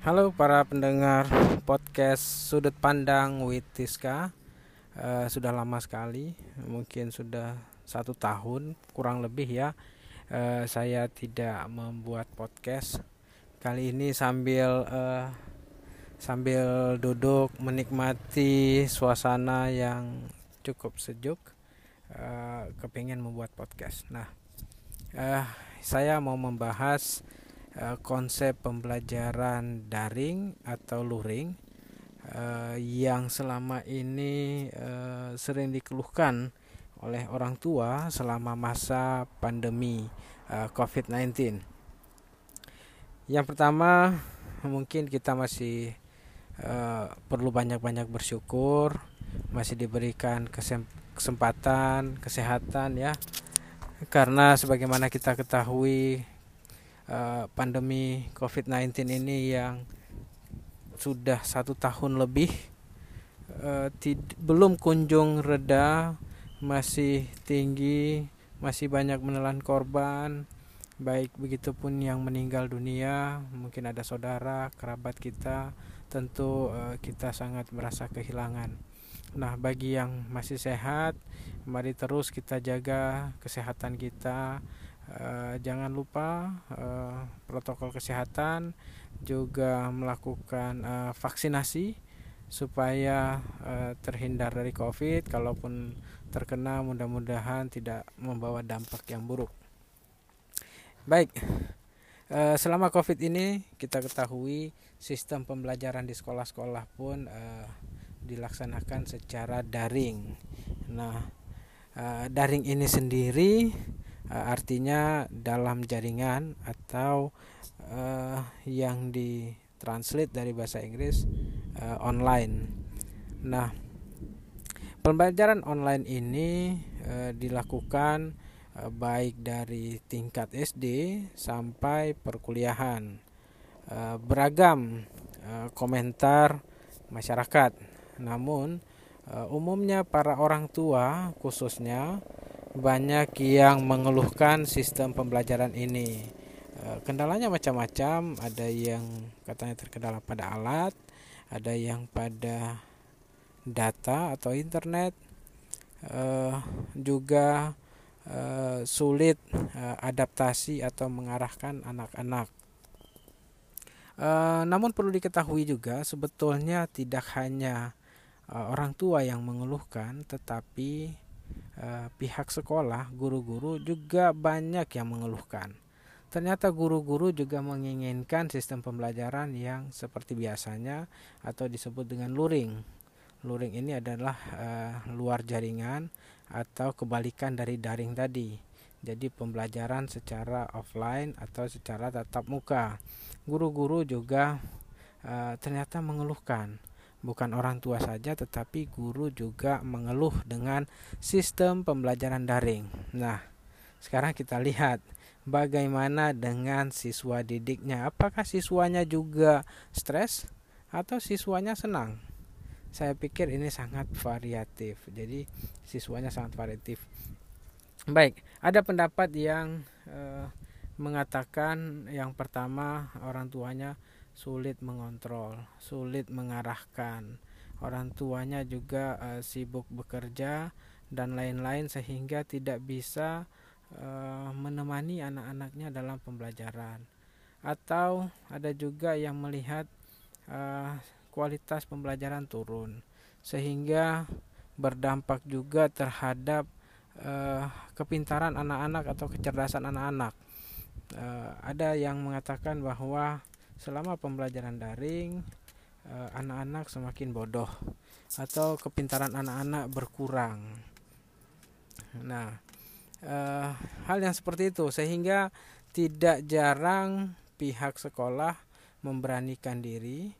Halo para pendengar podcast Sudut Pandang Witiska uh, Sudah lama sekali, mungkin sudah satu tahun kurang lebih ya. Uh, Saya tidak membuat podcast. Kali ini sambil uh, sambil duduk menikmati suasana yang cukup sejuk uh, Kepingin membuat podcast. Nah uh, saya mau membahas uh, konsep pembelajaran daring atau luring uh, yang selama ini uh, sering dikeluhkan oleh orang tua selama masa pandemi uh, COVID-19. Yang pertama, mungkin kita masih perlu banyak-banyak bersyukur, masih diberikan kesempatan, kesehatan ya. Karena sebagaimana kita ketahui Eh, pandemi COVID-19 ini yang sudah satu tahun lebih uh, belum kunjung reda, masih tinggi, masih banyak menelan korban, baik begitupun yang meninggal dunia, mungkin ada saudara, kerabat kita, tentu uh, kita sangat merasa kehilangan. Nah, bagi yang masih sehat, mari terus kita jaga kesehatan kita, Uh, jangan lupa uh, protokol kesehatan juga melakukan uh, vaksinasi supaya uh, terhindar dari COVID. Kalaupun terkena, mudah-mudahan tidak membawa dampak yang buruk. Baik, selama COVID ini kita ketahui sistem pembelajaran di sekolah-sekolah pun uh, dilaksanakan secara daring. Nah, uh, daring ini sendiri artinya dalam jaringan atau uh, yang ditranslate dari bahasa Inggris uh, online. Nah, pembelajaran online ini uh, dilakukan uh, baik dari tingkat SD sampai perkuliahan. Uh, beragam uh, komentar masyarakat. Namun uh, umumnya para orang tua khususnya banyak yang mengeluhkan sistem pembelajaran ini. Eh, kendalanya macam-macam, ada yang katanya terkendala pada alat, ada yang pada data atau internet, eh, juga eh, sulit adaptasi atau mengarahkan anak-anak. namun perlu diketahui juga sebetulnya tidak hanya orang tua yang mengeluhkan, tetapi eh, pihak sekolah, guru-guru juga banyak yang mengeluhkan. Ternyata guru-guru juga menginginkan sistem pembelajaran yang seperti biasanya atau disebut dengan luring. Luring ini adalah eh, luar jaringan atau kebalikan dari daring tadi. Jadi pembelajaran secara offline atau secara tatap muka. Guru-guru juga eh, ternyata mengeluhkan bukan orang tua saja tetapi guru juga mengeluh dengan sistem pembelajaran daring. Nah, sekarang kita lihat bagaimana dengan siswa didiknya. Apakah siswanya juga stres atau siswanya senang? Saya pikir ini sangat variatif. Jadi siswanya sangat variatif. Baik, ada pendapat yang eh, mengatakan yang pertama orang tuanya sulit mengontrol, sulit mengarahkan. Orang tuanya juga uh, sibuk bekerja dan lain-lain sehingga tidak bisa uh, menemani anak-anaknya dalam pembelajaran. Atau ada juga yang melihat uh, kualitas pembelajaran turun sehingga berdampak juga terhadap uh, kepintaran anak-anak atau kecerdasan anak-anak. Uh, ada yang mengatakan bahwa selama pembelajaran daring eh, anak-anak semakin bodoh atau kepintaran anak-anak berkurang. Nah, eh, hal yang seperti itu sehingga tidak jarang pihak sekolah memberanikan diri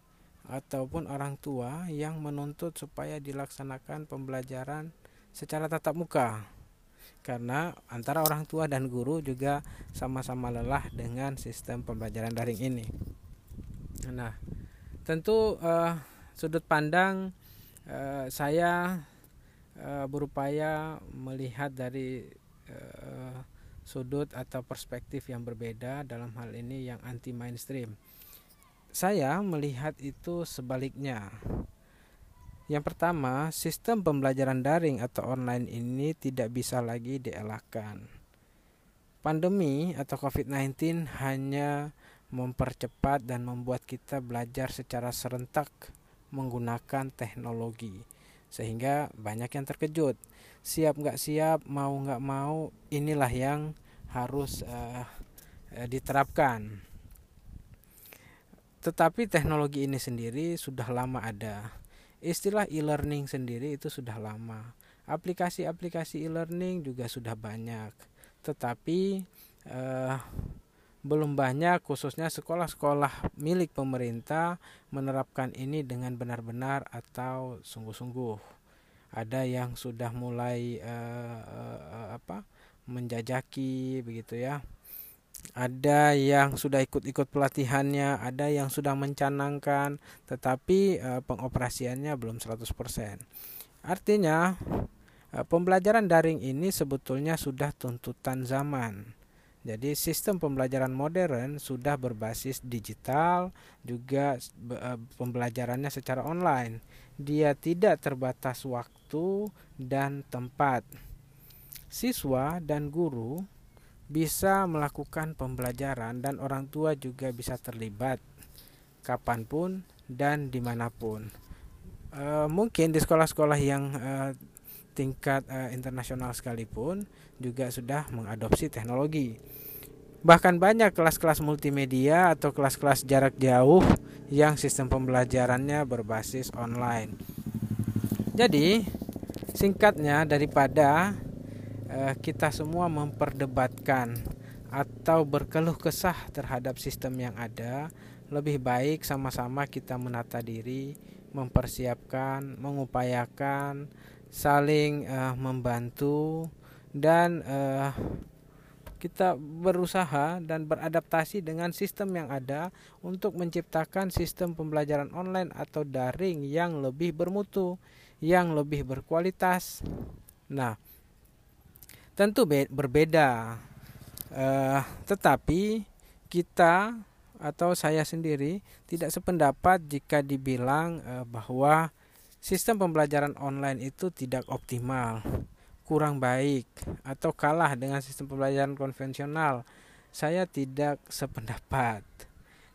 ataupun orang tua yang menuntut supaya dilaksanakan pembelajaran secara tatap muka karena antara orang tua dan guru juga sama-sama lelah dengan sistem pembelajaran daring ini. Nah, tentu uh, sudut pandang uh, saya uh, berupaya melihat dari uh, sudut atau perspektif yang berbeda dalam hal ini yang anti mainstream. saya melihat itu sebaliknya. Yang pertama, sistem pembelajaran daring atau online ini tidak bisa lagi dielakkan. Pandemi atau COVID-19 hanya mempercepat dan membuat kita belajar secara serentak menggunakan teknologi. Sehingga banyak yang terkejut. Siap nggak siap mau nggak mau inilah yang harus uh, diterapkan. Tetapi teknologi ini sendiri sudah lama ada. Istilah e-learning sendiri itu sudah lama. Aplikasi-aplikasi e-learning juga sudah banyak. Tetapi uh, belum banyak khususnya sekolah-sekolah milik pemerintah menerapkan ini dengan benar-benar atau sungguh-sungguh. Ada yang sudah mulai uh, uh, apa menjajaki begitu ya. Ada yang sudah ikut-ikut pelatihannya, ada yang sudah mencanangkan, tetapi uh, pengoperasiannya belum 100%. Artinya pembelajaran daring ini sebetulnya sudah tuntutan zaman jadi sistem pembelajaran modern sudah berbasis digital, juga e, pembelajarannya secara online. Dia tidak terbatas waktu dan tempat. Siswa dan guru bisa melakukan pembelajaran dan orang tua juga bisa terlibat kapan pun dan di mana pun. E, mungkin di sekolah-sekolah yang e, tingkat uh, internasional sekalipun juga sudah mengadopsi teknologi. Bahkan banyak kelas-kelas multimedia atau kelas-kelas jarak jauh yang sistem pembelajarannya berbasis online. Jadi, singkatnya daripada uh, kita semua memperdebatkan atau berkeluh kesah terhadap sistem yang ada, lebih baik sama-sama kita menata diri, mempersiapkan, mengupayakan saling uh, membantu dan uh, kita berusaha dan beradaptasi dengan sistem yang ada untuk menciptakan sistem pembelajaran online atau daring yang lebih bermutu, yang lebih berkualitas. Nah, tentu berbeda, uh, tetapi kita atau saya sendiri tidak sependapat jika dibilang uh, bahwa sistem pembelajaran online itu tidak optimal, kurang baik, atau kalah dengan sistem pembelajaran konvensional. Saya tidak sependapat.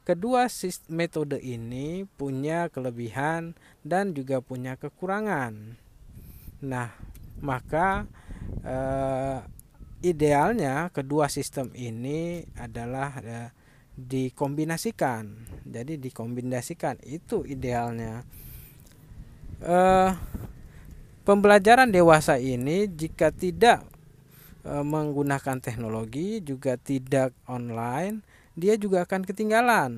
Kedua metode ini punya kelebihan dan juga punya kekurangan. Nah, maka eh, idealnya kedua sistem ini adalah eh, dikombinasikan. Jadi dikombinasikan itu idealnya uh, pembelajaran dewasa ini jika tidak uh, menggunakan teknologi juga tidak online, dia juga akan ketinggalan.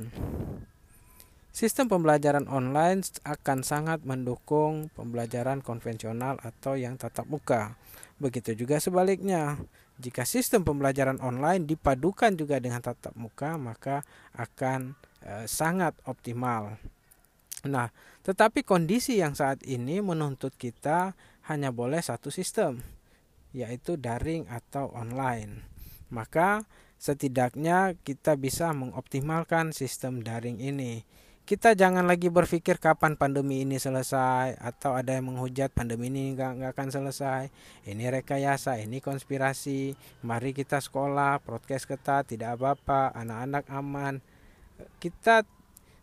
Sistem pembelajaran online akan sangat mendukung pembelajaran konvensional atau yang tatap muka. Begitu juga sebaliknya. Jika sistem pembelajaran online dipadukan juga dengan tatap muka, maka akan e, sangat optimal. Nah, tetapi kondisi yang saat ini menuntut kita hanya boleh satu sistem, yaitu daring atau online. Maka setidaknya kita bisa mengoptimalkan sistem daring ini. Kita jangan lagi berpikir kapan pandemi ini selesai atau ada yang menghujat pandemi ini nggak nggak akan selesai. Ini rekayasa, ini konspirasi. Mari kita sekolah, prokes ketat, tidak apa-apa, anak-anak aman. Kita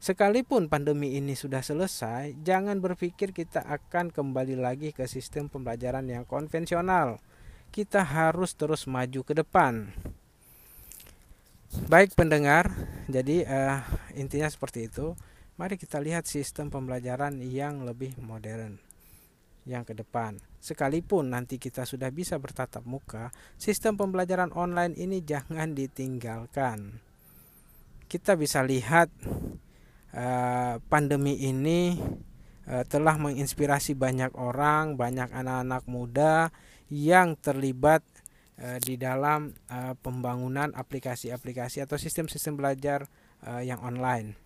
Sekalipun pandemi ini sudah selesai, jangan berpikir kita akan kembali lagi ke sistem pembelajaran yang konvensional. Kita harus terus maju ke depan. Baik pendengar, jadi uh, intinya seperti itu. Mari kita lihat sistem pembelajaran yang lebih modern yang ke depan. Sekalipun nanti kita sudah bisa bertatap muka, sistem pembelajaran online ini jangan ditinggalkan. Kita bisa lihat Eh, pandemi ini uh, telah menginspirasi banyak orang, banyak anak-anak muda yang terlibat uh, di dalam pembangunan aplikasi-aplikasi atau sistem-sistem belajar yang online.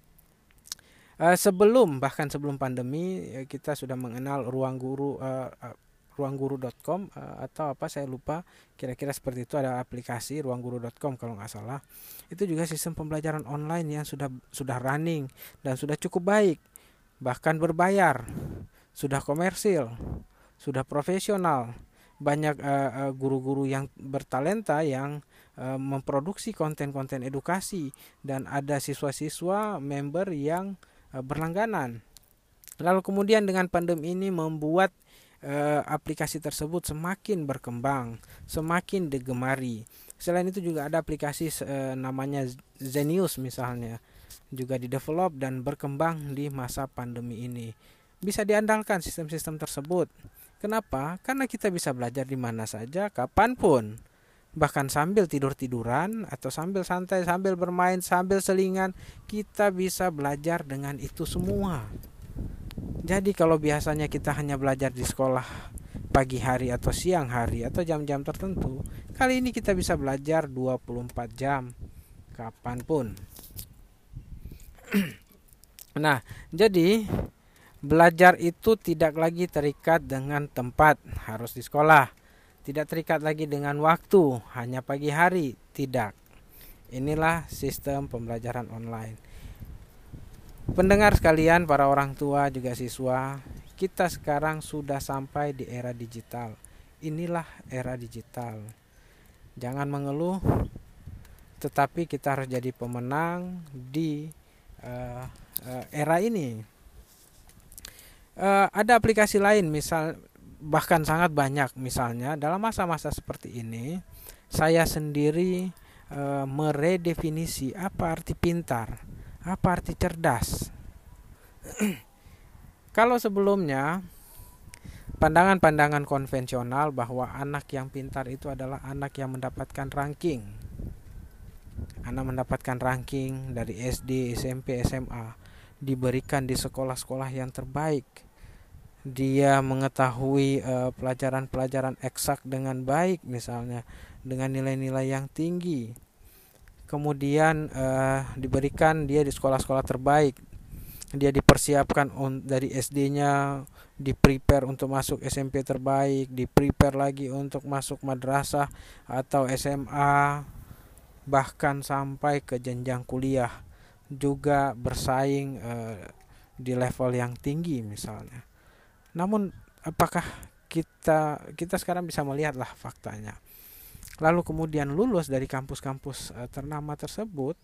Sebelum bahkan sebelum pandemi kita sudah mengenal ruang guru ruangguru.com uh, atau apa saya lupa kira-kira seperti itu ada aplikasi ruangguru.com kalau nggak salah. Itu juga sistem pembelajaran online yang sudah sudah running dan sudah cukup baik bahkan berbayar sudah komersil sudah profesional. Banyak guru-guru uh, uh, yang bertalenta yang uh, memproduksi konten-konten edukasi dan ada siswa-siswa member yang berlangganan. Lalu kemudian dengan pandemi ini membuat uh, aplikasi tersebut semakin berkembang, semakin digemari. Selain itu juga ada aplikasi uh, namanya Zenius misalnya, juga didevelop dan berkembang di masa pandemi ini. Bisa diandalkan sistem-sistem tersebut. Kenapa? Karena kita bisa belajar di mana saja, kapan pun. Bahkan sambil tidur-tiduran atau sambil santai, sambil bermain, sambil selingan, kita bisa belajar dengan itu semua. Jadi kalau biasanya kita hanya belajar di sekolah pagi hari atau siang hari atau jam-jam tertentu, kali ini kita bisa belajar 24 jam kapan pun. nah, jadi belajar itu tidak lagi terikat dengan tempat, harus di sekolah. Tidak terikat lagi dengan waktu, hanya pagi hari, tidak. Inilah sistem pembelajaran online. Pendengar sekalian, para orang tua juga siswa, kita sekarang sudah sampai di era digital. Inilah era digital. Jangan mengeluh, tetapi kita harus jadi pemenang di uh, uh, era ini. Uh, ada aplikasi lain, misal bahkan sangat banyak, misalnya dalam masa-masa seperti ini, saya sendiri uh, meredefinisi apa arti pintar apa arti cerdas? Kalau sebelumnya pandangan-pandangan konvensional bahwa anak yang pintar itu adalah anak yang mendapatkan ranking. Anak mendapatkan ranking dari SD, SMP, SMA, diberikan di sekolah-sekolah yang terbaik. Dia mengetahui pelajaran pelajaran-pelajaran eksak dengan baik misalnya dengan nilai-nilai yang tinggi kemudian uh, diberikan dia di sekolah-sekolah terbaik. Dia dipersiapkan on, dari SD-nya di prepare untuk masuk SMP terbaik di prepare lagi untuk masuk madrasah atau SMA bahkan sampai ke jenjang kuliah. Juga bersaing uh, di level yang tinggi misalnya. Namun apakah kita kita sekarang bisa melihatlah faktanya lalu kemudian lulus dari kampus-kampus uh, ternama tersebut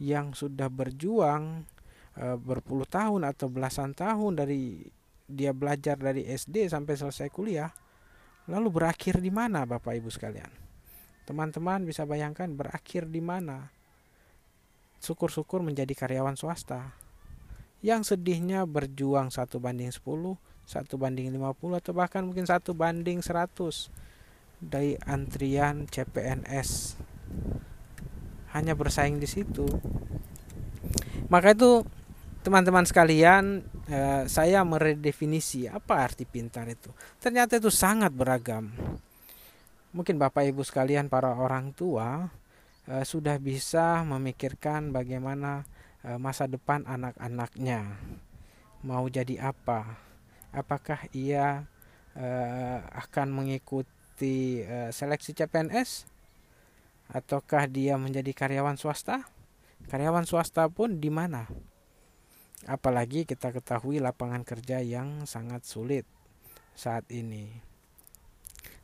yang sudah berjuang uh, berpuluh tahun atau belasan tahun dari dia belajar dari SD sampai selesai kuliah lalu berakhir di mana Bapak Ibu sekalian? Teman-teman bisa bayangkan berakhir di mana? Syukur-syukur menjadi karyawan swasta. Yang sedihnya berjuang satu banding 10 satu banding 50 atau bahkan mungkin satu banding 100 dari antrian CPNS hanya bersaing di situ. Maka itu teman-teman sekalian eh, saya meredefinisi apa arti pintar itu. Ternyata itu sangat beragam. Mungkin bapak ibu sekalian para orang tua eh, sudah bisa memikirkan bagaimana eh, masa depan anak-anaknya. Mau jadi apa? Apakah ia akan mengikuti mengikuti uh, seleksi CPNS ataukah dia menjadi karyawan swasta? Karyawan swasta pun di mana? Apalagi kita ketahui lapangan kerja yang sangat sulit saat ini.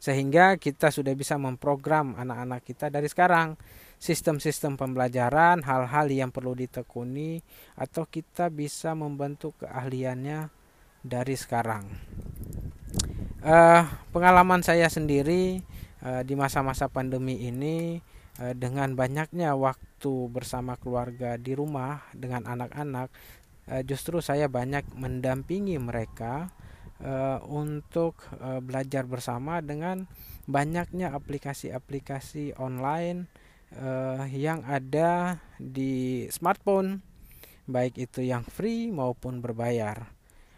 Sehingga kita sudah bisa memprogram anak-anak kita dari sekarang sistem-sistem pembelajaran, hal-hal yang perlu ditekuni atau kita bisa membentuk keahliannya dari sekarang uh, pengalaman saya sendiri uh, di masa-masa pandemi ini uh, dengan banyaknya waktu bersama keluarga di rumah dengan anak-anak uh, justru saya banyak mendampingi mereka uh, untuk uh, belajar bersama dengan banyaknya aplikasi-aplikasi online uh, yang ada di smartphone baik itu yang free maupun berbayar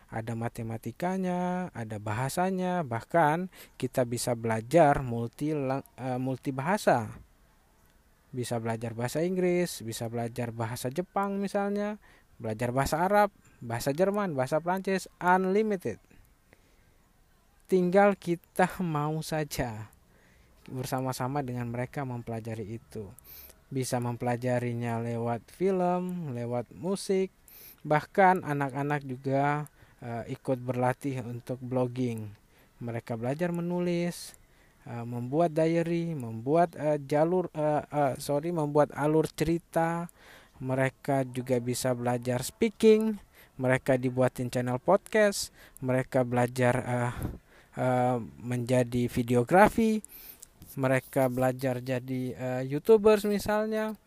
ada matematikanya, ada bahasanya, bahkan kita bisa belajar multi uh, multi bahasa. Bisa belajar bahasa Inggris, bisa belajar bahasa Jepang misalnya, belajar bahasa Arab, bahasa Jerman, bahasa Prancis unlimited. tinggal kita mau saja bersama-sama dengan mereka mempelajari itu bisa mempelajarinya lewat film, lewat musik, bahkan anak-anak juga uh, ikut berlatih untuk blogging. Mereka belajar menulis, uh, membuat diary, membuat uh, jalur, uh, uh, sorry, membuat alur cerita. Mereka juga bisa belajar speaking. Mereka dibuatin channel podcast. Mereka belajar uh, uh, menjadi videografi mereka belajar jadi uh, youtubers misalnya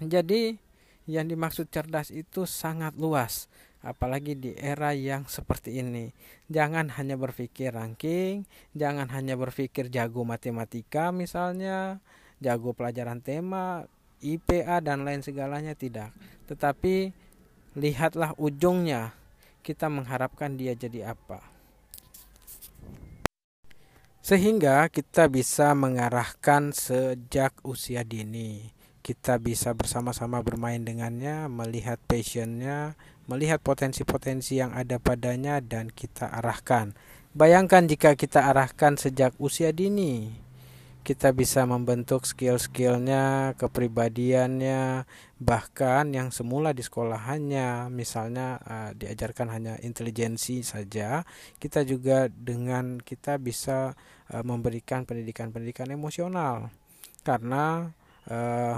jadi yang dimaksud cerdas itu sangat luas apalagi di era yang seperti ini. Jangan hanya berpikir ranking jangan hanya berpikir jago matematika misalnya jago pelajaran tema IPA dan lain segalanya tidak. Tetapi lihatlah ujungnya. Kita mengharapkan dia jadi apa. Sehingga kita bisa mengarahkan sejak usia dini. Kita bisa bersama-sama bermain dengannya, melihat passionnya, melihat potensi-potensi yang ada padanya, dan kita arahkan. Bayangkan jika kita arahkan sejak usia dini, kita bisa membentuk skill-skillnya, kepribadiannya, bahkan yang semula di sekolahannya, misalnya uh, diajarkan hanya intelijensi saja, kita juga dengan kita bisa uh, memberikan pendidikan-pendidikan emosional, karena uh,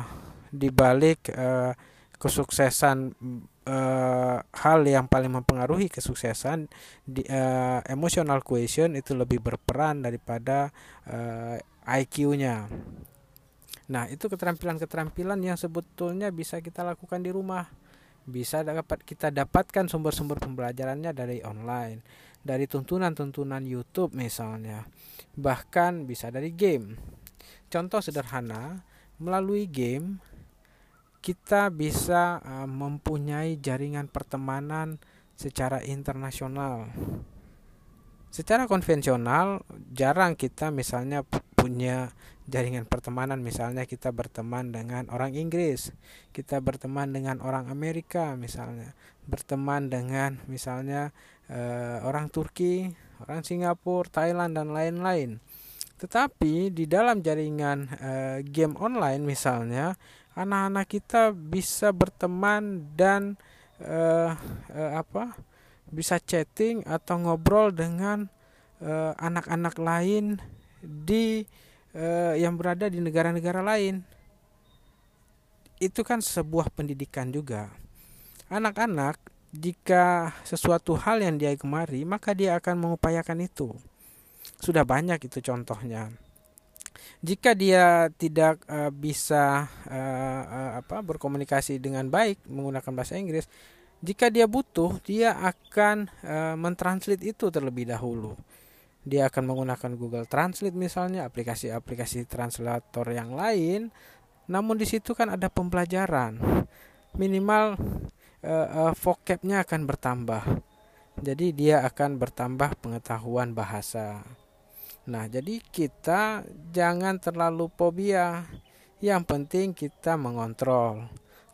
di balik uh, kesuksesan uh, hal yang paling mempengaruhi kesuksesan di uh, emotional cohesion itu lebih berperan daripada uh, IQ-nya. Nah, itu keterampilan-keterampilan yang sebetulnya bisa kita lakukan di rumah. Bisa dapat kita dapatkan sumber-sumber pembelajarannya dari online, dari tuntunan-tuntunan YouTube misalnya. Bahkan bisa dari game. Contoh sederhana, melalui game kita bisa uh, mempunyai jaringan pertemanan secara internasional. Secara konvensional jarang kita misalnya punya jaringan pertemanan misalnya kita berteman dengan orang Inggris kita berteman dengan orang Amerika misalnya berteman dengan misalnya uh, orang Turki orang Singapura Thailand dan lain-lain tetapi di dalam jaringan uh, game online misalnya anak-anak kita bisa berteman dan uh, uh, apa bisa chatting atau ngobrol dengan anak-anak lain di yang berada di negara-negara lain. Itu kan sebuah pendidikan juga. Anak-anak jika sesuatu hal yang dia kemari, maka dia akan mengupayakan itu. Sudah banyak itu contohnya. Jika dia tidak uh, bisa uh, uh, apa berkomunikasi dengan baik menggunakan bahasa Inggris, jika dia butuh, dia akan uh, mentranslate itu terlebih dahulu. Dia akan menggunakan Google Translate misalnya aplikasi-aplikasi translator yang lain. Namun di situ kan ada pembelajaran. Minimal uh, uh, vocabnya akan bertambah. Jadi dia akan bertambah pengetahuan bahasa nah jadi kita jangan terlalu fobia yang penting kita mengontrol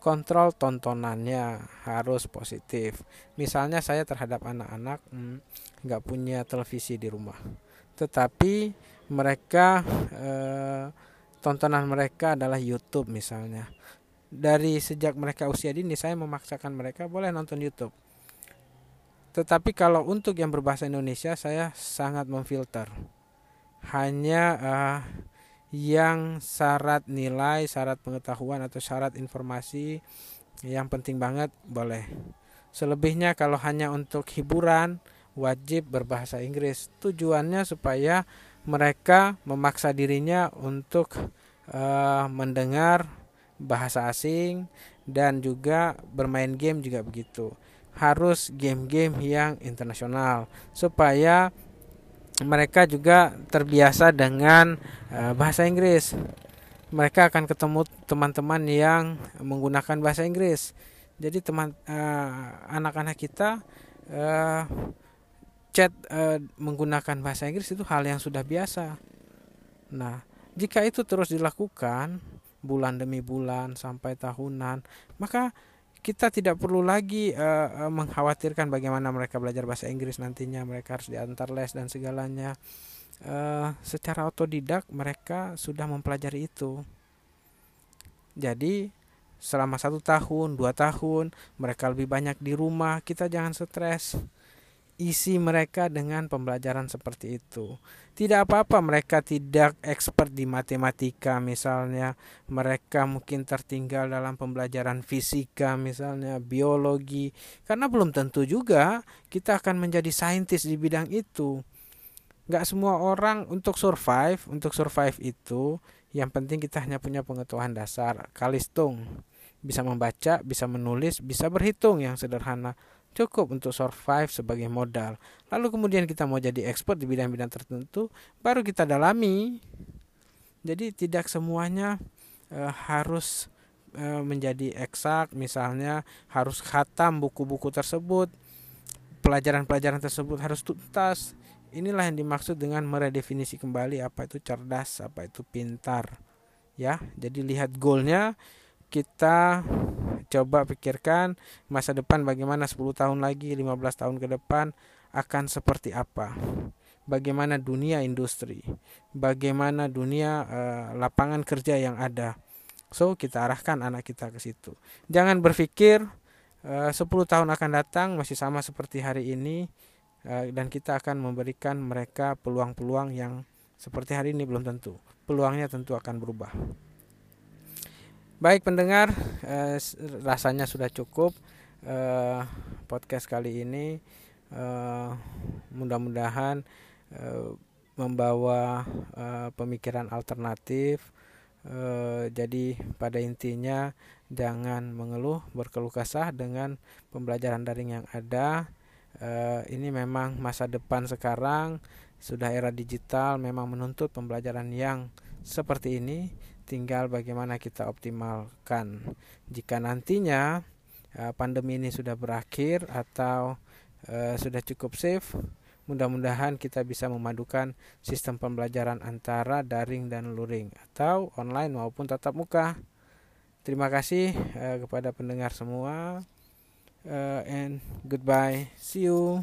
kontrol tontonannya harus positif. Misalnya saya terhadap anak-anak hmm, nggak punya televisi di rumah, tetapi mereka eh, tontonan mereka adalah YouTube misalnya. Dari sejak mereka usia dini saya memaksakan mereka boleh nonton YouTube. Tetapi kalau untuk yang berbahasa Indonesia saya sangat memfilter. Hanya uh, yang syarat nilai, syarat pengetahuan atau syarat informasi yang penting banget boleh. Selebihnya kalau hanya untuk hiburan wajib berbahasa Inggris. Tujuannya supaya mereka memaksa dirinya untuk uh, mendengar bahasa asing dan juga bermain game juga begitu. Harus game-game yang internasional supaya mereka juga terbiasa dengan uh, bahasa Inggris. Mereka akan ketemu teman-teman yang menggunakan bahasa Inggris. Jadi teman uh, anak-anak kita uh, chat uh, menggunakan bahasa Inggris itu hal yang sudah biasa. Nah, jika itu terus dilakukan bulan demi bulan sampai tahunan, maka kita tidak perlu lagi uh, mengkhawatirkan bagaimana mereka belajar bahasa Inggris nantinya. Mereka harus diantar les dan segalanya. Uh, secara otodidak mereka sudah mempelajari itu. Jadi selama satu tahun dua tahun mereka lebih banyak di rumah kita jangan stres isi mereka dengan pembelajaran seperti itu. Tidak apa-apa mereka tidak expert di matematika misalnya, mereka mungkin tertinggal dalam pembelajaran fisika misalnya, biologi, karena belum tentu juga kita akan menjadi saintis di bidang itu. Gak semua orang untuk survive, untuk survive itu yang penting kita hanya punya pengetahuan dasar, kalistung, bisa membaca, bisa menulis, bisa berhitung yang sederhana cukup untuk survive sebagai modal. Lalu kemudian kita mau jadi ekspor di bidang-bidang tertentu, baru kita dalami. Jadi tidak semuanya e, harus e, menjadi eksak, misalnya harus khatam buku-buku tersebut, pelajaran-pelajaran tersebut harus tuntas. Inilah yang dimaksud dengan meredefinisi kembali apa itu cerdas, apa itu pintar. Ya, jadi lihat goalnya kita coba pikirkan masa depan bagaimana 10 tahun lagi, 15 tahun ke depan akan seperti apa. Bagaimana dunia industri, bagaimana dunia uh, lapangan kerja yang ada. So, kita arahkan anak kita ke situ. Jangan berpikir uh, 10 tahun akan datang masih sama seperti hari ini uh, dan kita akan memberikan mereka peluang-peluang yang seperti hari ini belum tentu. Peluangnya tentu akan berubah. Baik pendengar, eh, rasanya sudah cukup eh, podcast kali ini. Eh, mudah-mudahan eh, membawa eh, pemikiran alternatif. Eh, jadi pada intinya jangan mengeluh, berkeluh kesah dengan pembelajaran daring yang ada. Eh, ini memang masa depan sekarang sudah era digital, memang menuntut pembelajaran yang seperti ini tinggal bagaimana kita optimalkan. Jika nantinya uh, pandemi ini sudah berakhir atau uh, sudah cukup safe mudah-mudahan kita bisa memadukan sistem pembelajaran antara daring dan luring atau online maupun tatap muka. Terima kasih uh, kepada pendengar semua and goodbye. See you